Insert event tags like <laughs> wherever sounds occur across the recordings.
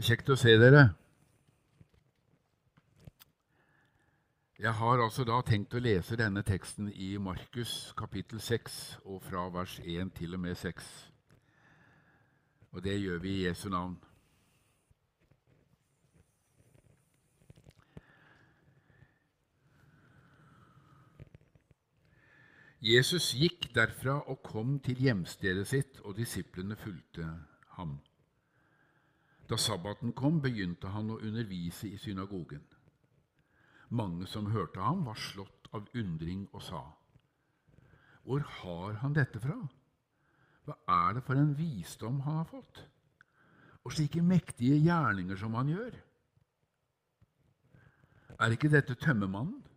Kjekt å se dere. Jeg har altså da tenkt å lese denne teksten i Markus kapittel 6 og fra vers 1 til og med 6. Og det gjør vi i Jesu navn. Jesus gikk derfra og kom til hjemstedet sitt, og disiplene fulgte ham. Da sabbaten kom, begynte han å undervise i synagogen. Mange som hørte ham, var slått av undring og sa:" Hvor har han dette fra? Hva er det for en visdom han har fått? Og slike mektige gjerninger som han gjør? Er ikke dette tømmermannen?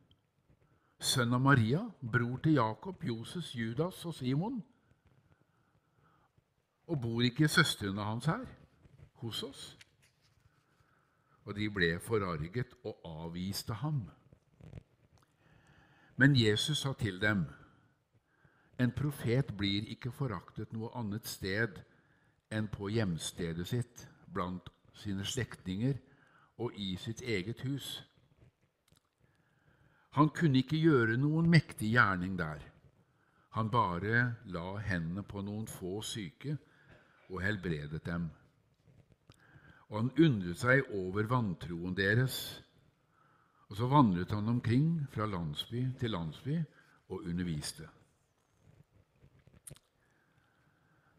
Sønn av Maria, bror til Jakob, Joses, Judas og Simon? Og bor ikke søstrene hans her, hos oss? Og de ble forarget og avviste ham. Men Jesus sa til dem, en profet blir ikke foraktet noe annet sted enn på hjemstedet sitt, blant sine slektninger og i sitt eget hus. Han kunne ikke gjøre noen mektig gjerning der. Han bare la hendene på noen få syke og helbredet dem. Og han undret seg over vantroen deres. Og så vandret han omkring fra landsby til landsby og underviste.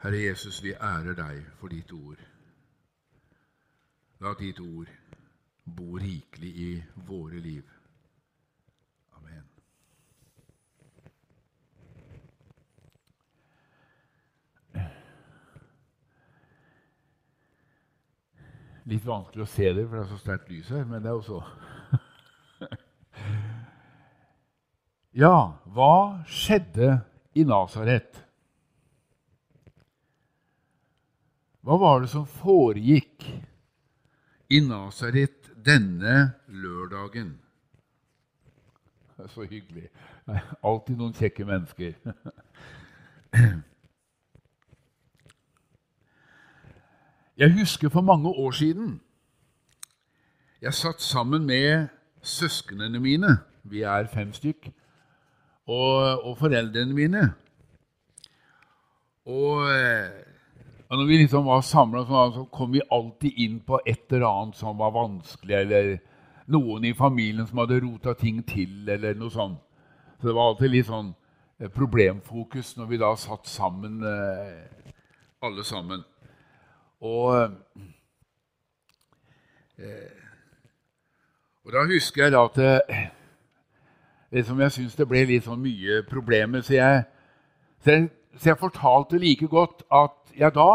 Herre Jesus, vi ærer deg for ditt ord. La ditt ord bo rikelig i våre liv. Amen. Litt vanskelig å se det, for det er så sterkt lys her, men det er jo så. <laughs> ja, hva skjedde i Nasaret? Hva var det som foregikk i Nasaret denne lørdagen? Det er så hyggelig. Alltid noen kjekke mennesker. <laughs> Jeg husker for mange år siden jeg satt sammen med søsknene mine. Vi er fem stykk. Og, og foreldrene mine. Og, og når vi liksom var samla, så kom vi alltid inn på et eller annet som var vanskelig, eller noen i familien som hadde rota ting til, eller noe sånt. Så det var alltid litt sånn problemfokus når vi da satt sammen, alle sammen. Og, eh, og da husker jeg da at det, liksom jeg syns det ble litt sånn mye problemer. Så jeg, så jeg, så jeg fortalte like godt at jeg da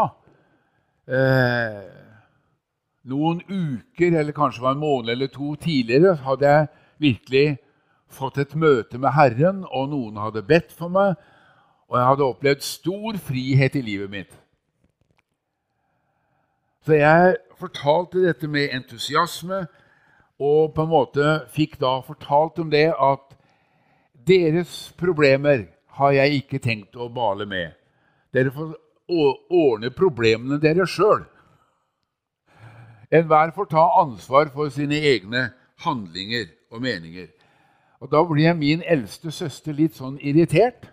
eh, Noen uker, eller kanskje var en måned eller to tidligere, hadde jeg virkelig fått et møte med Herren, og noen hadde bedt for meg, og jeg hadde opplevd stor frihet i livet mitt. Så jeg fortalte dette med entusiasme og på en måte fikk da fortalt om det at deres problemer har jeg ikke tenkt å bale med. Dere får ordne problemene dere sjøl. Enhver får ta ansvar for sine egne handlinger og meninger. Og Da ble min eldste søster litt sånn irritert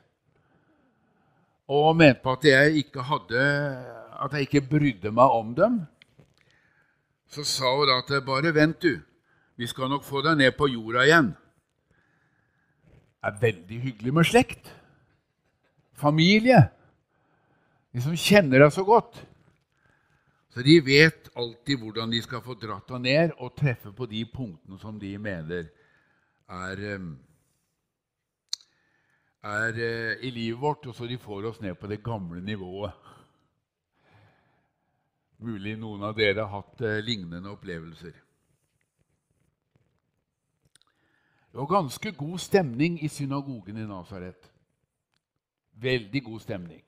og mente på at jeg ikke hadde at jeg ikke brydde meg om dem. Så sa hun da at bare vent, du. Vi skal nok få deg ned på jorda igjen. Det er veldig hyggelig med slekt. Familie. De som kjenner deg så godt. Så de vet alltid hvordan de skal få dratt deg ned og treffe på de punktene som de mener er, er eh, i livet vårt, og så de får oss ned på det gamle nivået. Mulig noen av dere har hatt eh, lignende opplevelser. Det var ganske god stemning i synagogen i Nasaret. Veldig god stemning.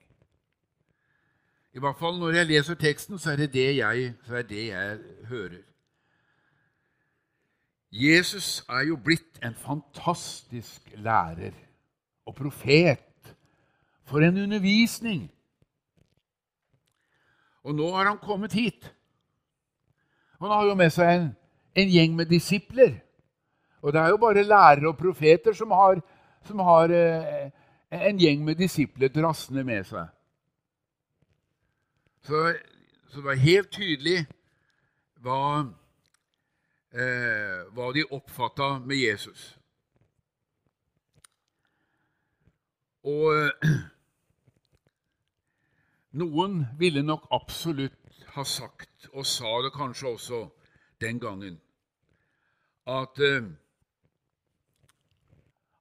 I hvert fall når jeg leser teksten, så er det det jeg, er det jeg hører. Jesus er jo blitt en fantastisk lærer og profet. For en undervisning! Og nå har han kommet hit. Han har jo med seg en, en gjeng med disipler. Og det er jo bare lærere og profeter som har, som har eh, en gjeng med disipler drassende med seg. Så, så, det var helt tydelig hva, eh, hva de oppfatta med Jesus. Og <clears throat> noen ville nok absolutt ha sagt, og sa det kanskje også den gangen, at eh,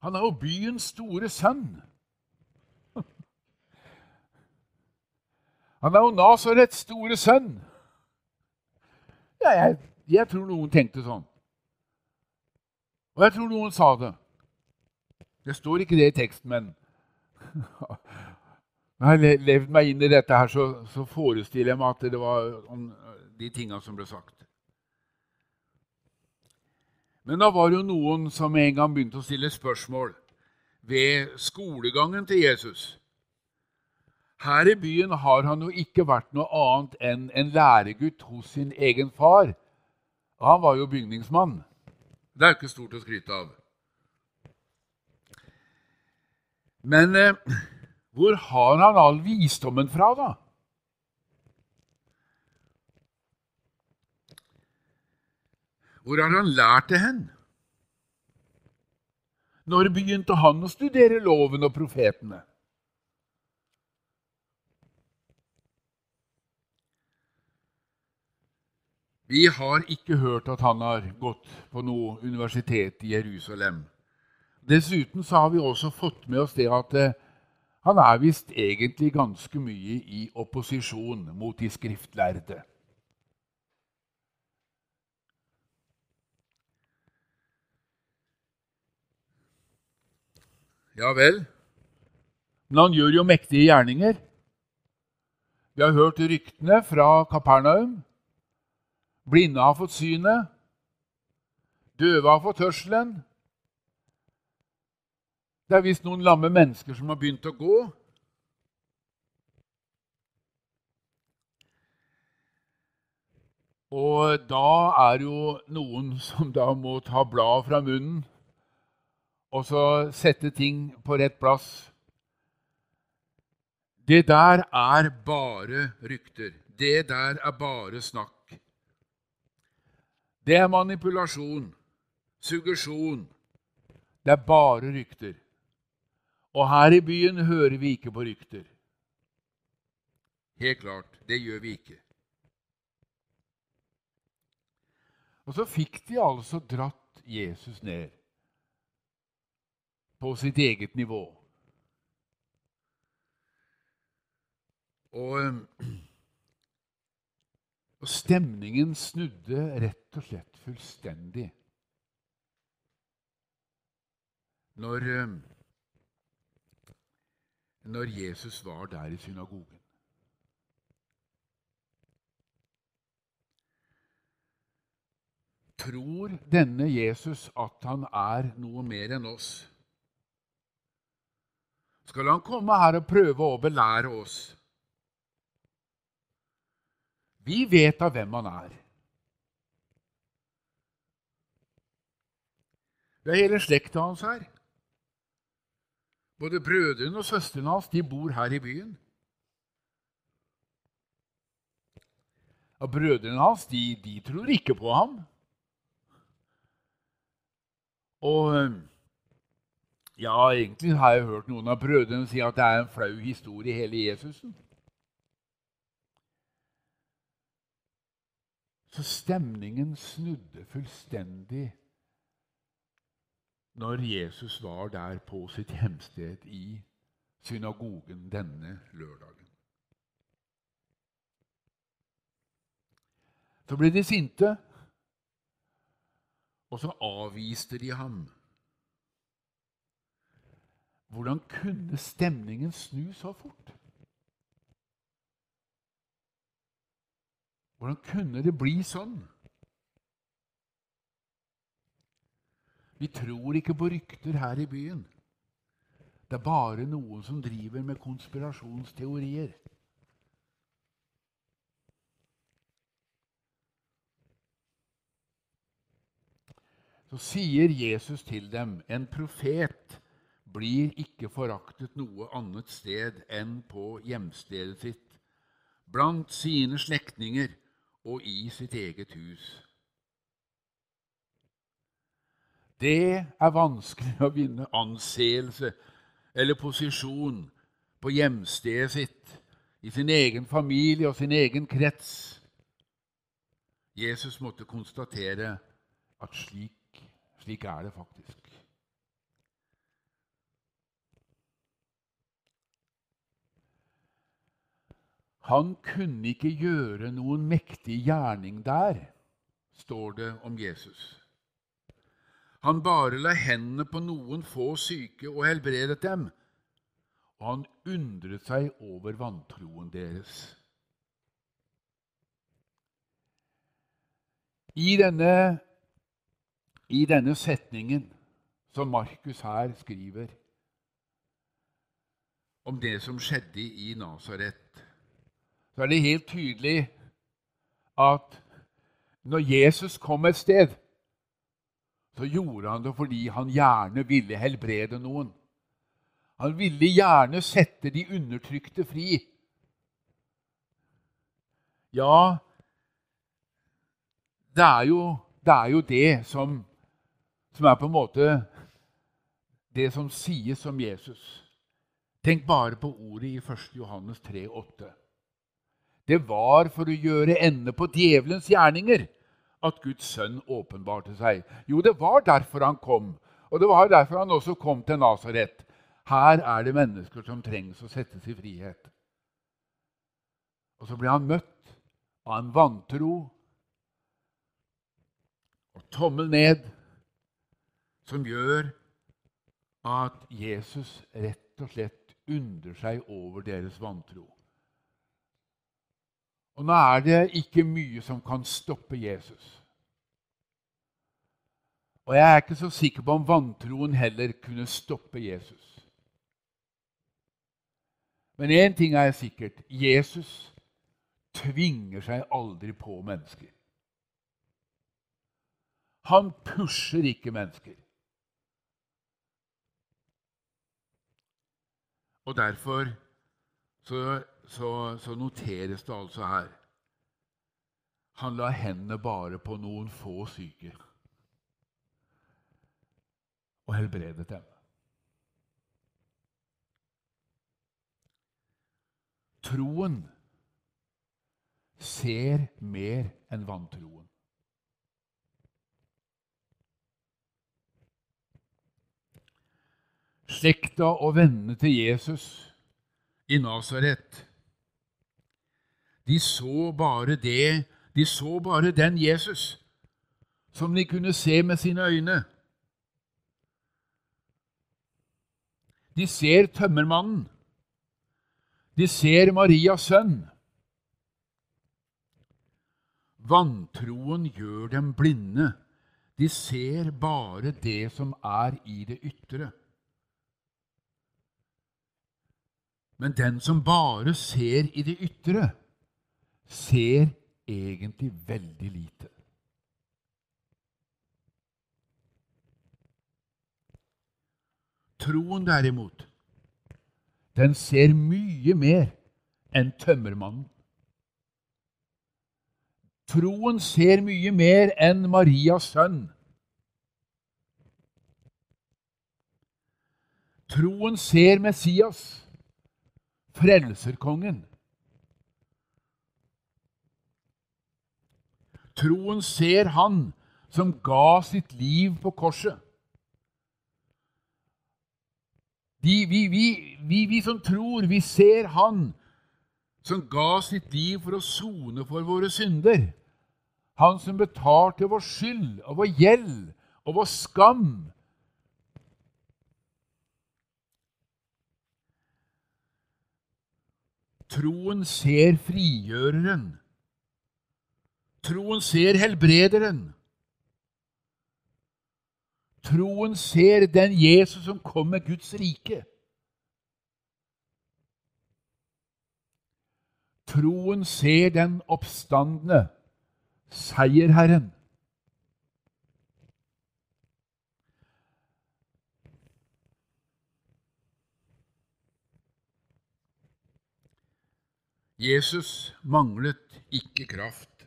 han er jo byens store sønn. <laughs> Han er jo Nasarets store sønn. Ja, jeg, jeg tror noen tenkte sånn. Og jeg tror noen sa det. Det står ikke det i teksten, men <laughs> når jeg har levd meg inn i dette, her, så, så forestiller jeg meg at det var de tinga som ble sagt. Men da var det jo noen som en gang begynte å stille spørsmål ved skolegangen til Jesus. Her i byen har han jo ikke vært noe annet enn en læregutt hos sin egen far. Han var jo bygningsmann. Det er jo ikke stort å skryte av. Men eh, hvor har han all visdommen fra, da? Hvor har han lært det hen? Når begynte han å studere loven og profetene? Vi har ikke hørt at han har gått på noe universitet i Jerusalem. Dessuten så har vi også fått med oss det at eh, han er visst egentlig ganske mye i opposisjon mot de skriftlærde. Ja vel. Men han gjør jo mektige gjerninger. Vi har hørt ryktene fra Kapernaum. Blinde har fått synet. Døve har fått hørselen. Det er visst noen lamme mennesker som har begynt å gå. Og da er jo noen som da må ta bladet fra munnen og så sette ting på rett plass. Det der er bare rykter. Det der er bare snakk. Det er manipulasjon, suggesjon. Det er bare rykter. Og her i byen hører vi ikke på rykter. Helt klart, det gjør vi ikke. Og så fikk de altså dratt Jesus ned på sitt eget nivå. Og, <clears throat> og stemningen snudde rett og slett fullstendig når når Jesus var der i synagogen. Tror denne Jesus at han er noe mer enn oss? Skal han komme her og prøve å belære oss? Vi vet av hvem han er. Det er hele slekta hans her. Både brødrene og søstrene hans de bor her i byen. Og Brødrene hans de, de tror ikke på ham. Og ja, egentlig har jeg hørt noen av brødrene si at det er en flau historie, hele Jesusen. Så stemningen snudde fullstendig når Jesus var der på sitt hjemsted i synagogen denne lørdagen. Så ble de sinte, og så avviste de ham. Hvordan kunne stemningen snu så fort? Hvordan kunne det bli sånn? Vi tror ikke på rykter her i byen. Det er bare noen som driver med konspirasjonsteorier. Så sier Jesus til dem, en profet blir ikke foraktet noe annet sted enn på hjemstedet sitt, blant sine slektninger og i sitt eget hus. Det er vanskelig å vinne anseelse eller posisjon på hjemstedet sitt, i sin egen familie og sin egen krets. Jesus måtte konstatere at slik, slik er det faktisk. Han kunne ikke gjøre noen mektig gjerning der, står det om Jesus. Han bare la hendene på noen få syke og helbredet dem. Og han undret seg over vantroen deres. I denne, I denne setningen som Markus her skriver om det som skjedde i Nasaret, så er det helt tydelig at når Jesus kom et sted, så gjorde han det fordi han gjerne ville helbrede noen. Han ville gjerne sette de undertrykte fri. Ja, det er jo det, er jo det som, som er på en måte det som sies om Jesus. Tenk bare på ordet i 1. Johannes 3,8. Det var for å gjøre ende på djevelens gjerninger at Guds sønn åpenbarte seg. Jo, det var derfor han kom, og det var derfor han også kom til Nasaret. Her er det mennesker som trengs å settes i frihet. Og så ble han møtt av en vantro og tommel ned, som gjør at Jesus rett og slett undrer seg over deres vantro. Og nå er det ikke mye som kan stoppe Jesus. Og jeg er ikke så sikker på om vantroen heller kunne stoppe Jesus. Men én ting er sikkert Jesus tvinger seg aldri på mennesker. Han pusher ikke mennesker. Og derfor så så, så noteres det altså her Han la hendene bare på noen få syke og helbredet dem. Troen ser mer enn vantroen. Slekta og vennene til Jesus i Nasaret de så bare det, de så bare den Jesus som de kunne se med sine øyne. De ser tømmermannen. De ser Marias sønn. Vantroen gjør dem blinde. De ser bare det som er i det ytre. Men den som bare ser i det ytre, ser egentlig veldig lite. Troen, derimot, den ser mye mer enn tømmermannen. Troen ser mye mer enn Marias sønn. Troen ser Messias, frelserkongen. Troen ser Han som ga sitt liv på korset, De, vi, vi, vi, vi som tror, vi ser Han som ga sitt liv for å sone for våre synder. Han som betalte vår skyld og vår gjeld og vår skam. Troen ser frigjøreren. Troen ser helbrederen. Troen ser den Jesus som kom med Guds rike. Troen ser den oppstandende seierherren. Jesus manglet ikke kraft,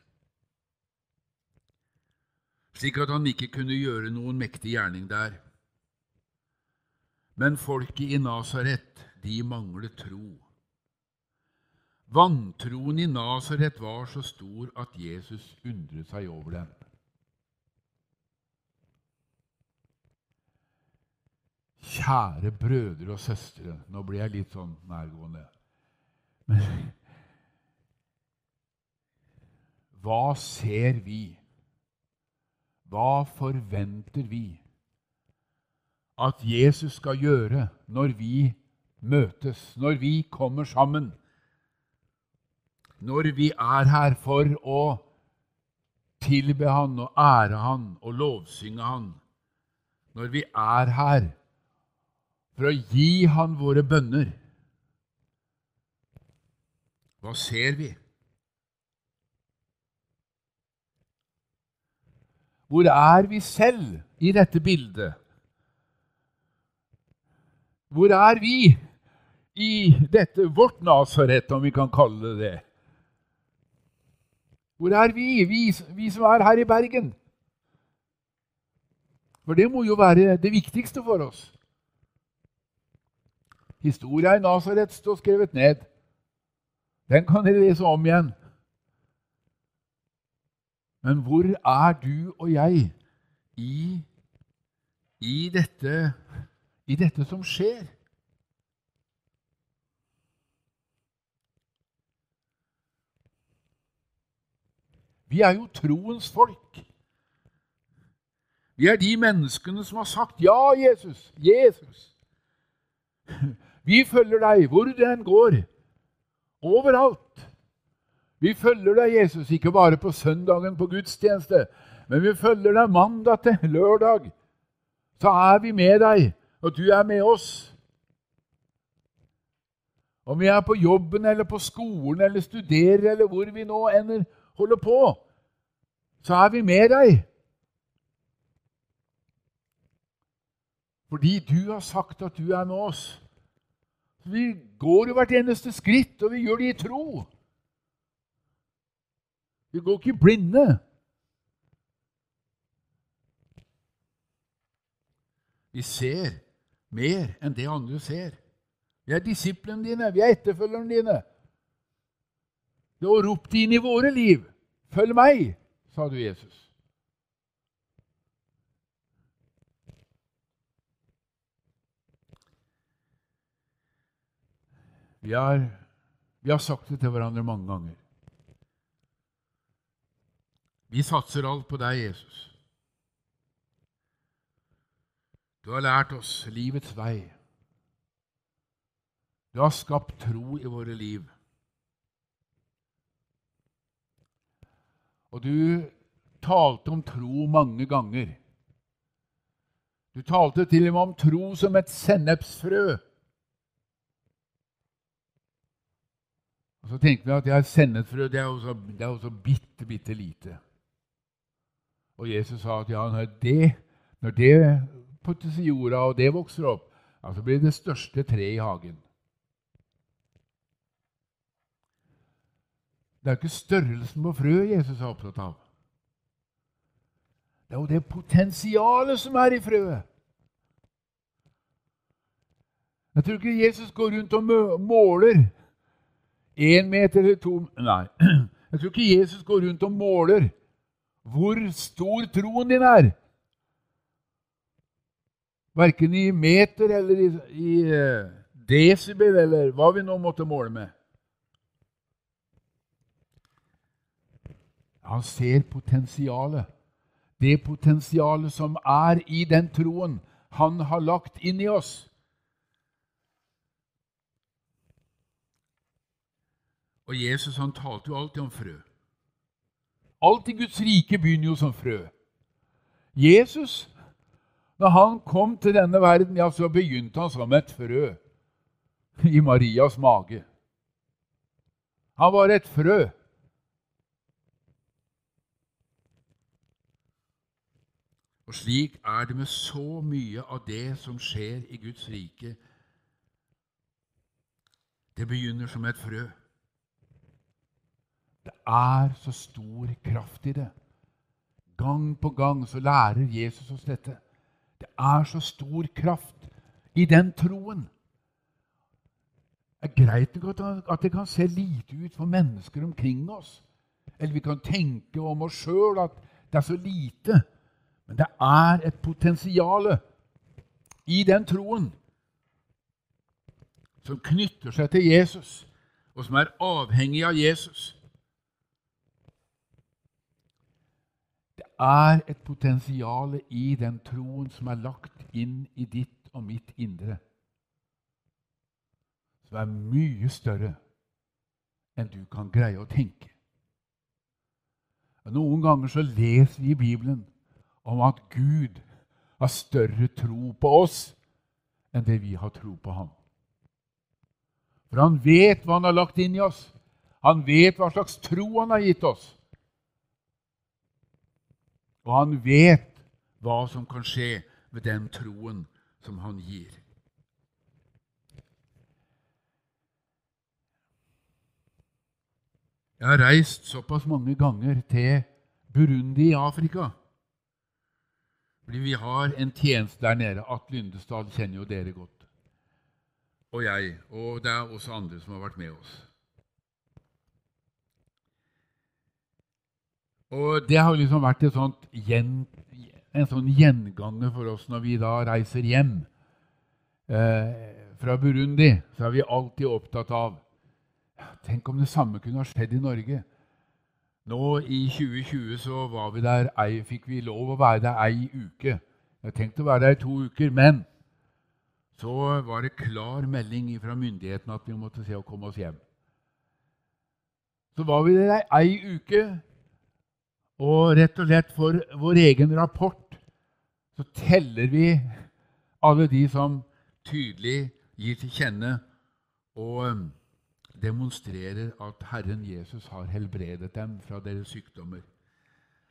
slik at han ikke kunne gjøre noen mektig gjerning der. Men folket i Nasaret, de manglet tro. Vantroen i Nasaret var så stor at Jesus undret seg over den. Kjære brødre og søstre Nå blir jeg litt sånn nærgående. Men hva ser vi? Hva forventer vi at Jesus skal gjøre når vi møtes, når vi kommer sammen? når vi er her for å tilbe Han og ære Han og lovsynge Han, når vi er her for å gi Han våre bønner, hva ser vi? Hvor er vi selv i dette bildet? Hvor er vi i dette vårt Nasaret, om vi kan kalle det det? Hvor er vi, vi, vi som er her i Bergen? For det må jo være det viktigste for oss. Historia i Nasaret står skrevet ned. Den kan dere lese om igjen. Men hvor er du og jeg i, i, dette, i dette som skjer? Vi er jo troens folk. Vi er de menneskene som har sagt 'Ja, Jesus, Jesus'. Vi følger deg hvor du enn går. Overalt. Vi følger deg, Jesus, ikke bare på søndagen på gudstjeneste, men vi følger deg mandag til lørdag. Så er vi med deg, og du er med oss. Om vi er på jobben eller på skolen eller studerer eller hvor vi nå ender holder på, så er vi med deg. Fordi du har sagt at du er med oss. Vi går jo hvert eneste skritt, og vi gjør det i tro. Vi går ikke blinde. Vi ser mer enn det andre ser. Vi er disiplene dine, vi er etterfølgerne dine. Det har ropt inn i våre liv. Følg meg, sa du, Jesus. Vi har, vi har sagt det til hverandre mange ganger. Vi satser alt på deg, Jesus. Du har lært oss livets vei. Du har skapt tro i våre liv. Og du talte om tro mange ganger. Du talte til og med om tro som et sennepsfrø. Og Så tenkte vi at ja, sennepsfrø, det er jo så bitte, bitte lite. Og Jesus sa at ja, når det, når det puttes i jorda, og det vokser opp, ja, så blir det det største treet i hagen. Det er ikke størrelsen på frøet Jesus er opptatt av. Det er jo det potensialet som er i frøet. Jeg tror ikke Jesus går rundt og måler én meter eller to Nei. <clears throat> Jeg tror ikke Jesus går rundt og måler hvor stor troen din er. Verken i meter eller i, i uh, desibel eller hva vi nå måtte måle med. Han ser potensialet. Det potensialet som er i den troen han har lagt inn i oss. Og Jesus han talte jo alltid om frø. Alt i Guds rike begynner jo som frø. Jesus, når han kom til denne verden, ja, så begynte han som et frø i Marias mage. Han var et frø. Og slik er det med så mye av det som skjer i Guds rike. Det begynner som et frø. Det er så stor kraft i det. Gang på gang så lærer Jesus oss dette. Det er så stor kraft i den troen. Det er greit at det kan se lite ut for mennesker omkring oss. Eller vi kan tenke om oss sjøl at det er så lite. Men det er et potensial i den troen som knytter seg til Jesus, og som er avhengig av Jesus. Er et potensial i den troen som er lagt inn i ditt og mitt indre, som er mye større enn du kan greie å tenke. Noen ganger så leser vi i Bibelen om at Gud har større tro på oss enn det vi har tro på ham. For han vet hva han har lagt inn i oss. Han vet hva slags tro han har gitt oss. Og han vet hva som kan skje med den troen som han gir. Jeg har reist såpass mange ganger til Burundi i Afrika. Fordi vi har en tjeneste der nede. Atle Lyndestad kjenner jo dere godt. Og jeg. Og det er også andre som har vært med oss. Og det har liksom vært gjen, en sånn gjenganger for oss når vi da reiser hjem eh, fra Burundi. Så er vi alltid opptatt av Tenk om det samme kunne ha skjedd i Norge. Nå i 2020 så var vi der, ei, fikk vi lov å være der ei uke. Jeg tenkte å være der i to uker, men så var det klar melding fra myndighetene at vi måtte se å komme oss hjem. Så var vi der ei uke, og rett og slett for vår egen rapport så teller vi alle de som tydelig gir til kjenne og um, demonstrerer at Herren Jesus har helbredet dem fra deres sykdommer.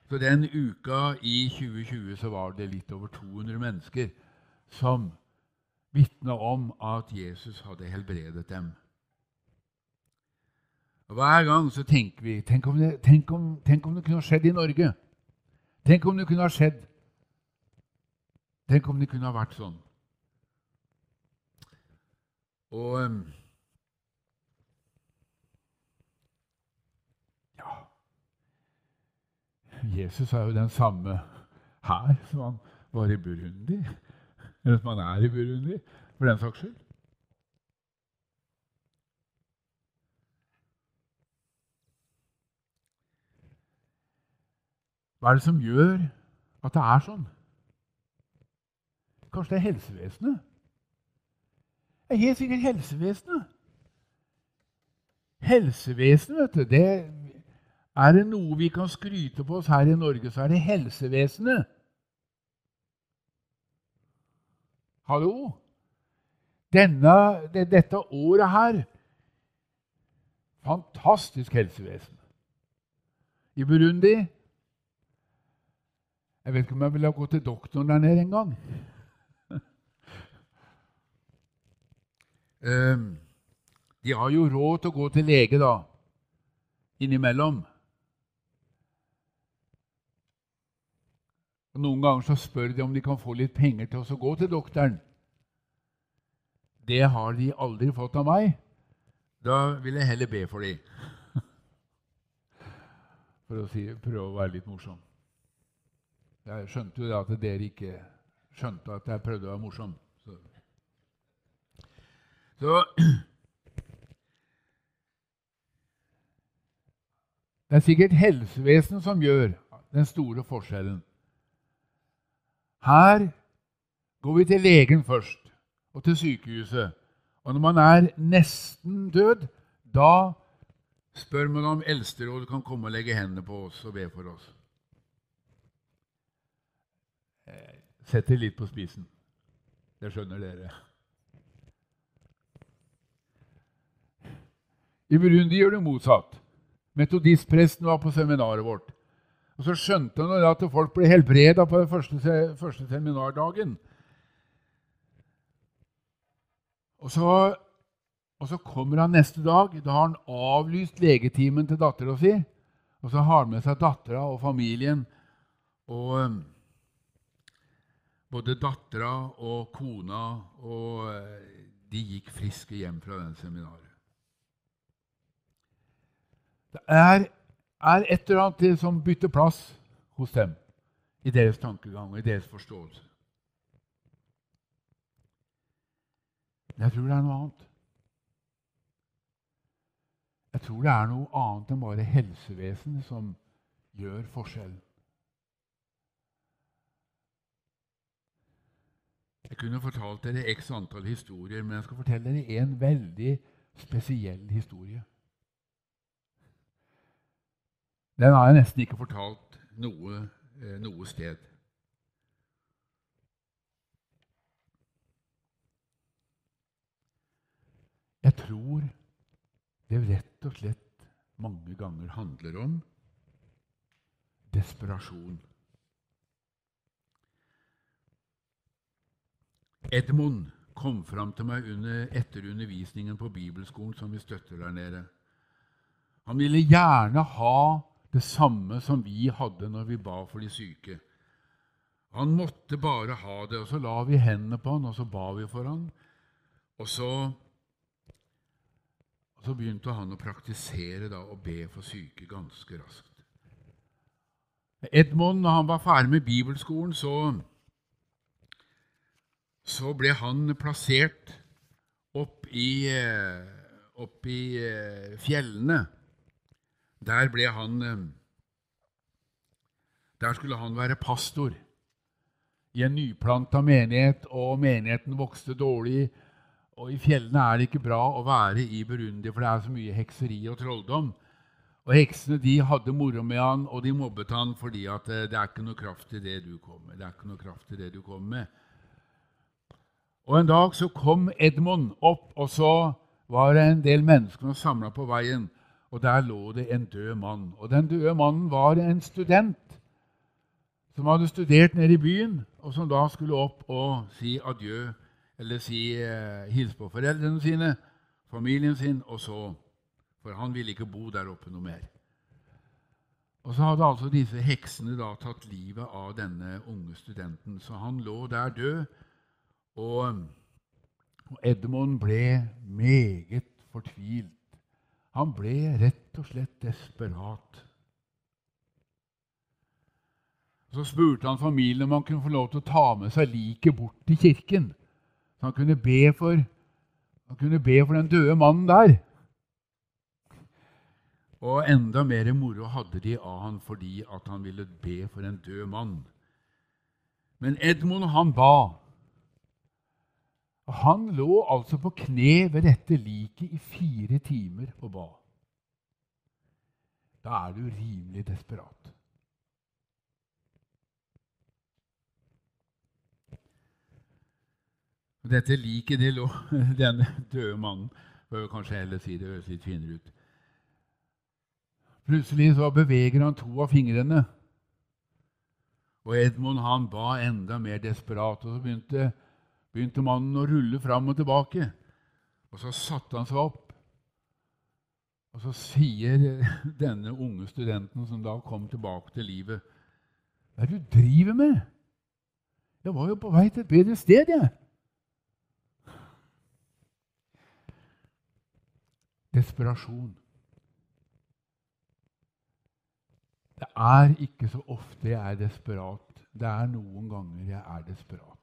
Så den uka i 2020 så var det litt over 200 mennesker som vitna om at Jesus hadde helbredet dem. Og Hver gang så tenker vi tenk om, det, tenk, om, tenk om, det, kunne skjedd i Norge. Tenk om det kunne ha skjedd. Tenk om det kunne ha vært sånn. Og um, Ja Jesus er jo den samme her som han var i Burundi. Eller som han er i Burundi, for den saks skyld. Hva er det som gjør at det er sånn? Kanskje det er helsevesenet? Det er helt sikkert helsevesenet. Helsevesenet, vet du, det er det noe vi kan skryte på oss her i Norge, så er det helsevesenet. Hallo? Denne, det, dette året her Fantastisk helsevesen. I Burundi jeg vet ikke om jeg ville ha gått til doktoren der nede engang. um, <laughs> de har jo råd til å gå til lege, da, innimellom. Og Noen ganger så spør de om de kan få litt penger til å gå til doktoren. Det har de aldri fått av meg. Da vil jeg heller be for dem. <laughs> For å si, prøve å være litt morsom. Jeg skjønte jo at dere ikke skjønte at jeg prøvde å være morsom. Så, så Det er sikkert helsevesenet som gjør den store forskjellen. Her går vi til legen først, og til sykehuset. Og når man er nesten død, da spør man om Eldsterådet kan komme og legge hendene på oss og be for oss. Setter litt på spisen. Det skjønner dere. I Burundi gjør det motsatt. Metodistpresten var på seminaret vårt. Og Så skjønte han at folk ble helbreda på den første, første seminardagen. Og så, og så, kommer han neste dag. Da har han avlyst legetimen til dattera si. Og så har han med seg dattera og familien. Og både dattera og kona og uh, de gikk friske hjem fra den seminaret. Det er, er et eller annet som bytter plass hos dem i deres tankegang og i deres forståelse. Men jeg tror det er noe annet. Jeg tror det er noe annet enn bare helsevesenet som gjør forskjellen. Jeg kunne fortalt dere x antall historier, men jeg skal fortelle dere en veldig spesiell historie. Den har jeg nesten ikke fortalt noe, eh, noe sted. Jeg tror det rett og slett mange ganger handler om desperasjon. Edmund kom fram til meg under, etter undervisningen på bibelskolen som vi støtter der nede. Han ville gjerne ha det samme som vi hadde når vi ba for de syke. Han måtte bare ha det, og så la vi hendene på han, og så ba vi for han. Og så, og så begynte han å praktisere da, og be for syke ganske raskt. Edmund, når han var ferdig med bibelskolen, så, så ble han plassert opp i, eh, opp i eh, fjellene der ble han eh, Der skulle han være pastor i en nyplanta menighet, og menigheten vokste dårlig. Og i fjellene er det ikke bra å være i Burundi, for det er så mye hekseri og trolldom. Og heksene de hadde moro med han, og de mobbet han fordi at det er ikke noe kraft i det du kommer med. Det er ikke noe kraft i det du kommer med. Og En dag så kom Edmund opp, og så var det en del mennesker samla på veien og der lå det en død mann. Og den døde mannen var en student som hadde studert nede i byen, og som da skulle opp og si adjø, eller si eh, hils på foreldrene sine, familien sin, og så For han ville ikke bo der oppe noe mer. Og så hadde altså disse heksene da tatt livet av denne unge studenten. Så han lå der død, og, Edmund ble meget fortvilt. Han ble rett og slett desperat. Så spurte han familien om han kunne få lov til å ta med seg liket bort til kirken. Så han kunne be for, kunne be for den døde mannen der. Og enda mer moro hadde de av han fordi at han ville be for en død mann. Men Edmund, han ba. Han lå altså på kne ved dette liket i fire timer og ba. Da er du rimelig desperat. Dette liket det lå <laughs> Denne døde mannen bør kanskje heller si det høres litt finere ut. Plutselig så beveger han to av fingrene. Og Edmund han ba enda mer desperat. og så begynte begynte mannen å rulle fram og tilbake. Og så satte han seg opp. Og så sier <laughs> denne unge studenten, som da kom tilbake til livet, Hva er det du driver med? Jeg var jo på vei til et bedre sted, jeg. Desperasjon. Det er ikke så ofte jeg er desperat. Det er noen ganger jeg er desperat.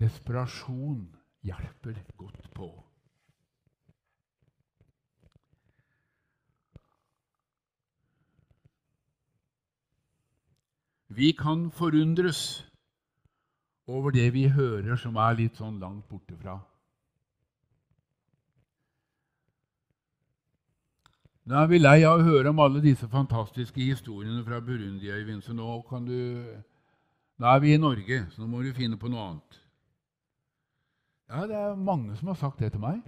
Desperasjon hjelper godt på. Vi kan forundres over det vi hører som er litt sånn langt borte fra. Nå er vi lei av å høre om alle disse fantastiske historiene fra Burundi, Øyvind, så nå, du, nå er vi i Norge, så nå må du finne på noe annet. Ja, det er mange som har sagt det til meg.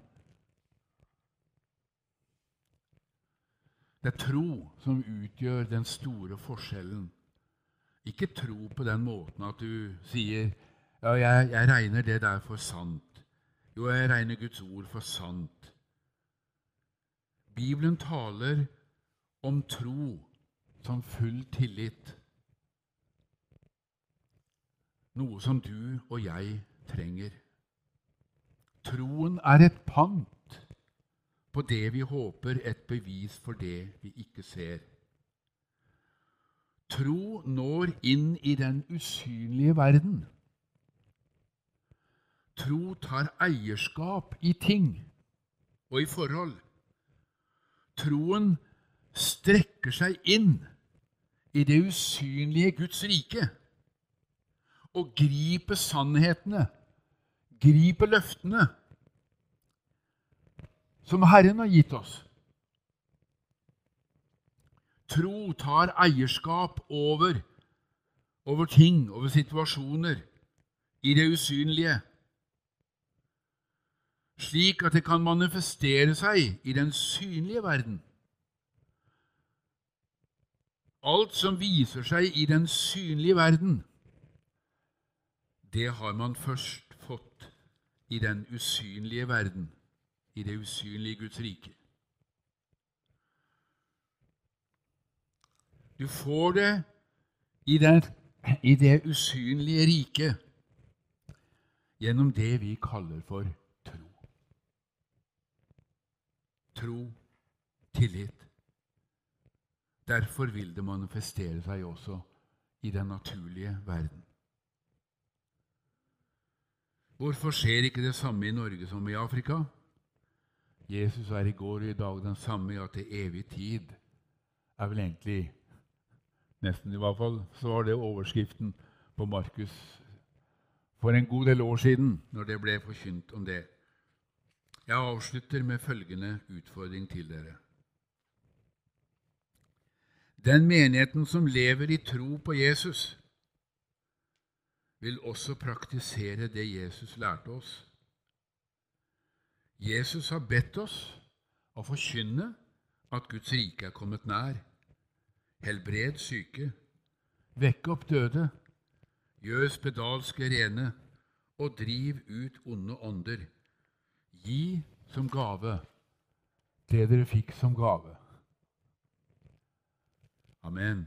Det er tro som utgjør den store forskjellen. Ikke tro på den måten at du sier ja, jeg, jeg regner det der for sant. Jo, jeg regner Guds ord for sant. Bibelen taler om tro som full tillit. Noe som du og jeg trenger. Troen er et pant på det vi håper, et bevis for det vi ikke ser. Tro når inn i den usynlige verden. Tro tar eierskap i ting og i forhold. Troen strekker seg inn i det usynlige Guds rike og griper sannhetene, griper løftene som Herren har gitt oss. Tro tar eierskap over, over ting, over situasjoner, i det usynlige, slik at det kan manifestere seg i den synlige verden. Alt som viser seg i den synlige verden, det har man først fått i den usynlige verden, i det usynlige Guds rike. Du får det i, den, i det usynlige riket gjennom det vi kaller for tro. Tro, tillit. Derfor vil det manifestere seg også i den naturlige verden. Hvorfor skjer ikke det samme i Norge som i Afrika? Jesus er i går og i dag den samme, ja, til evig tid, er vel egentlig Nesten, i hvert fall. Så var det overskriften på Markus for en god del år siden, når det ble forkynt om det. Jeg avslutter med følgende utfordring til dere. Den menigheten som lever i tro på Jesus, vil også praktisere det Jesus lærte oss. Jesus har bedt oss å forkynne at Guds rike er kommet nær. Helbred syke, vekk opp døde, gjør spedalske rene, og driv ut onde ånder. Gi som gave det dere fikk som gave. Amen.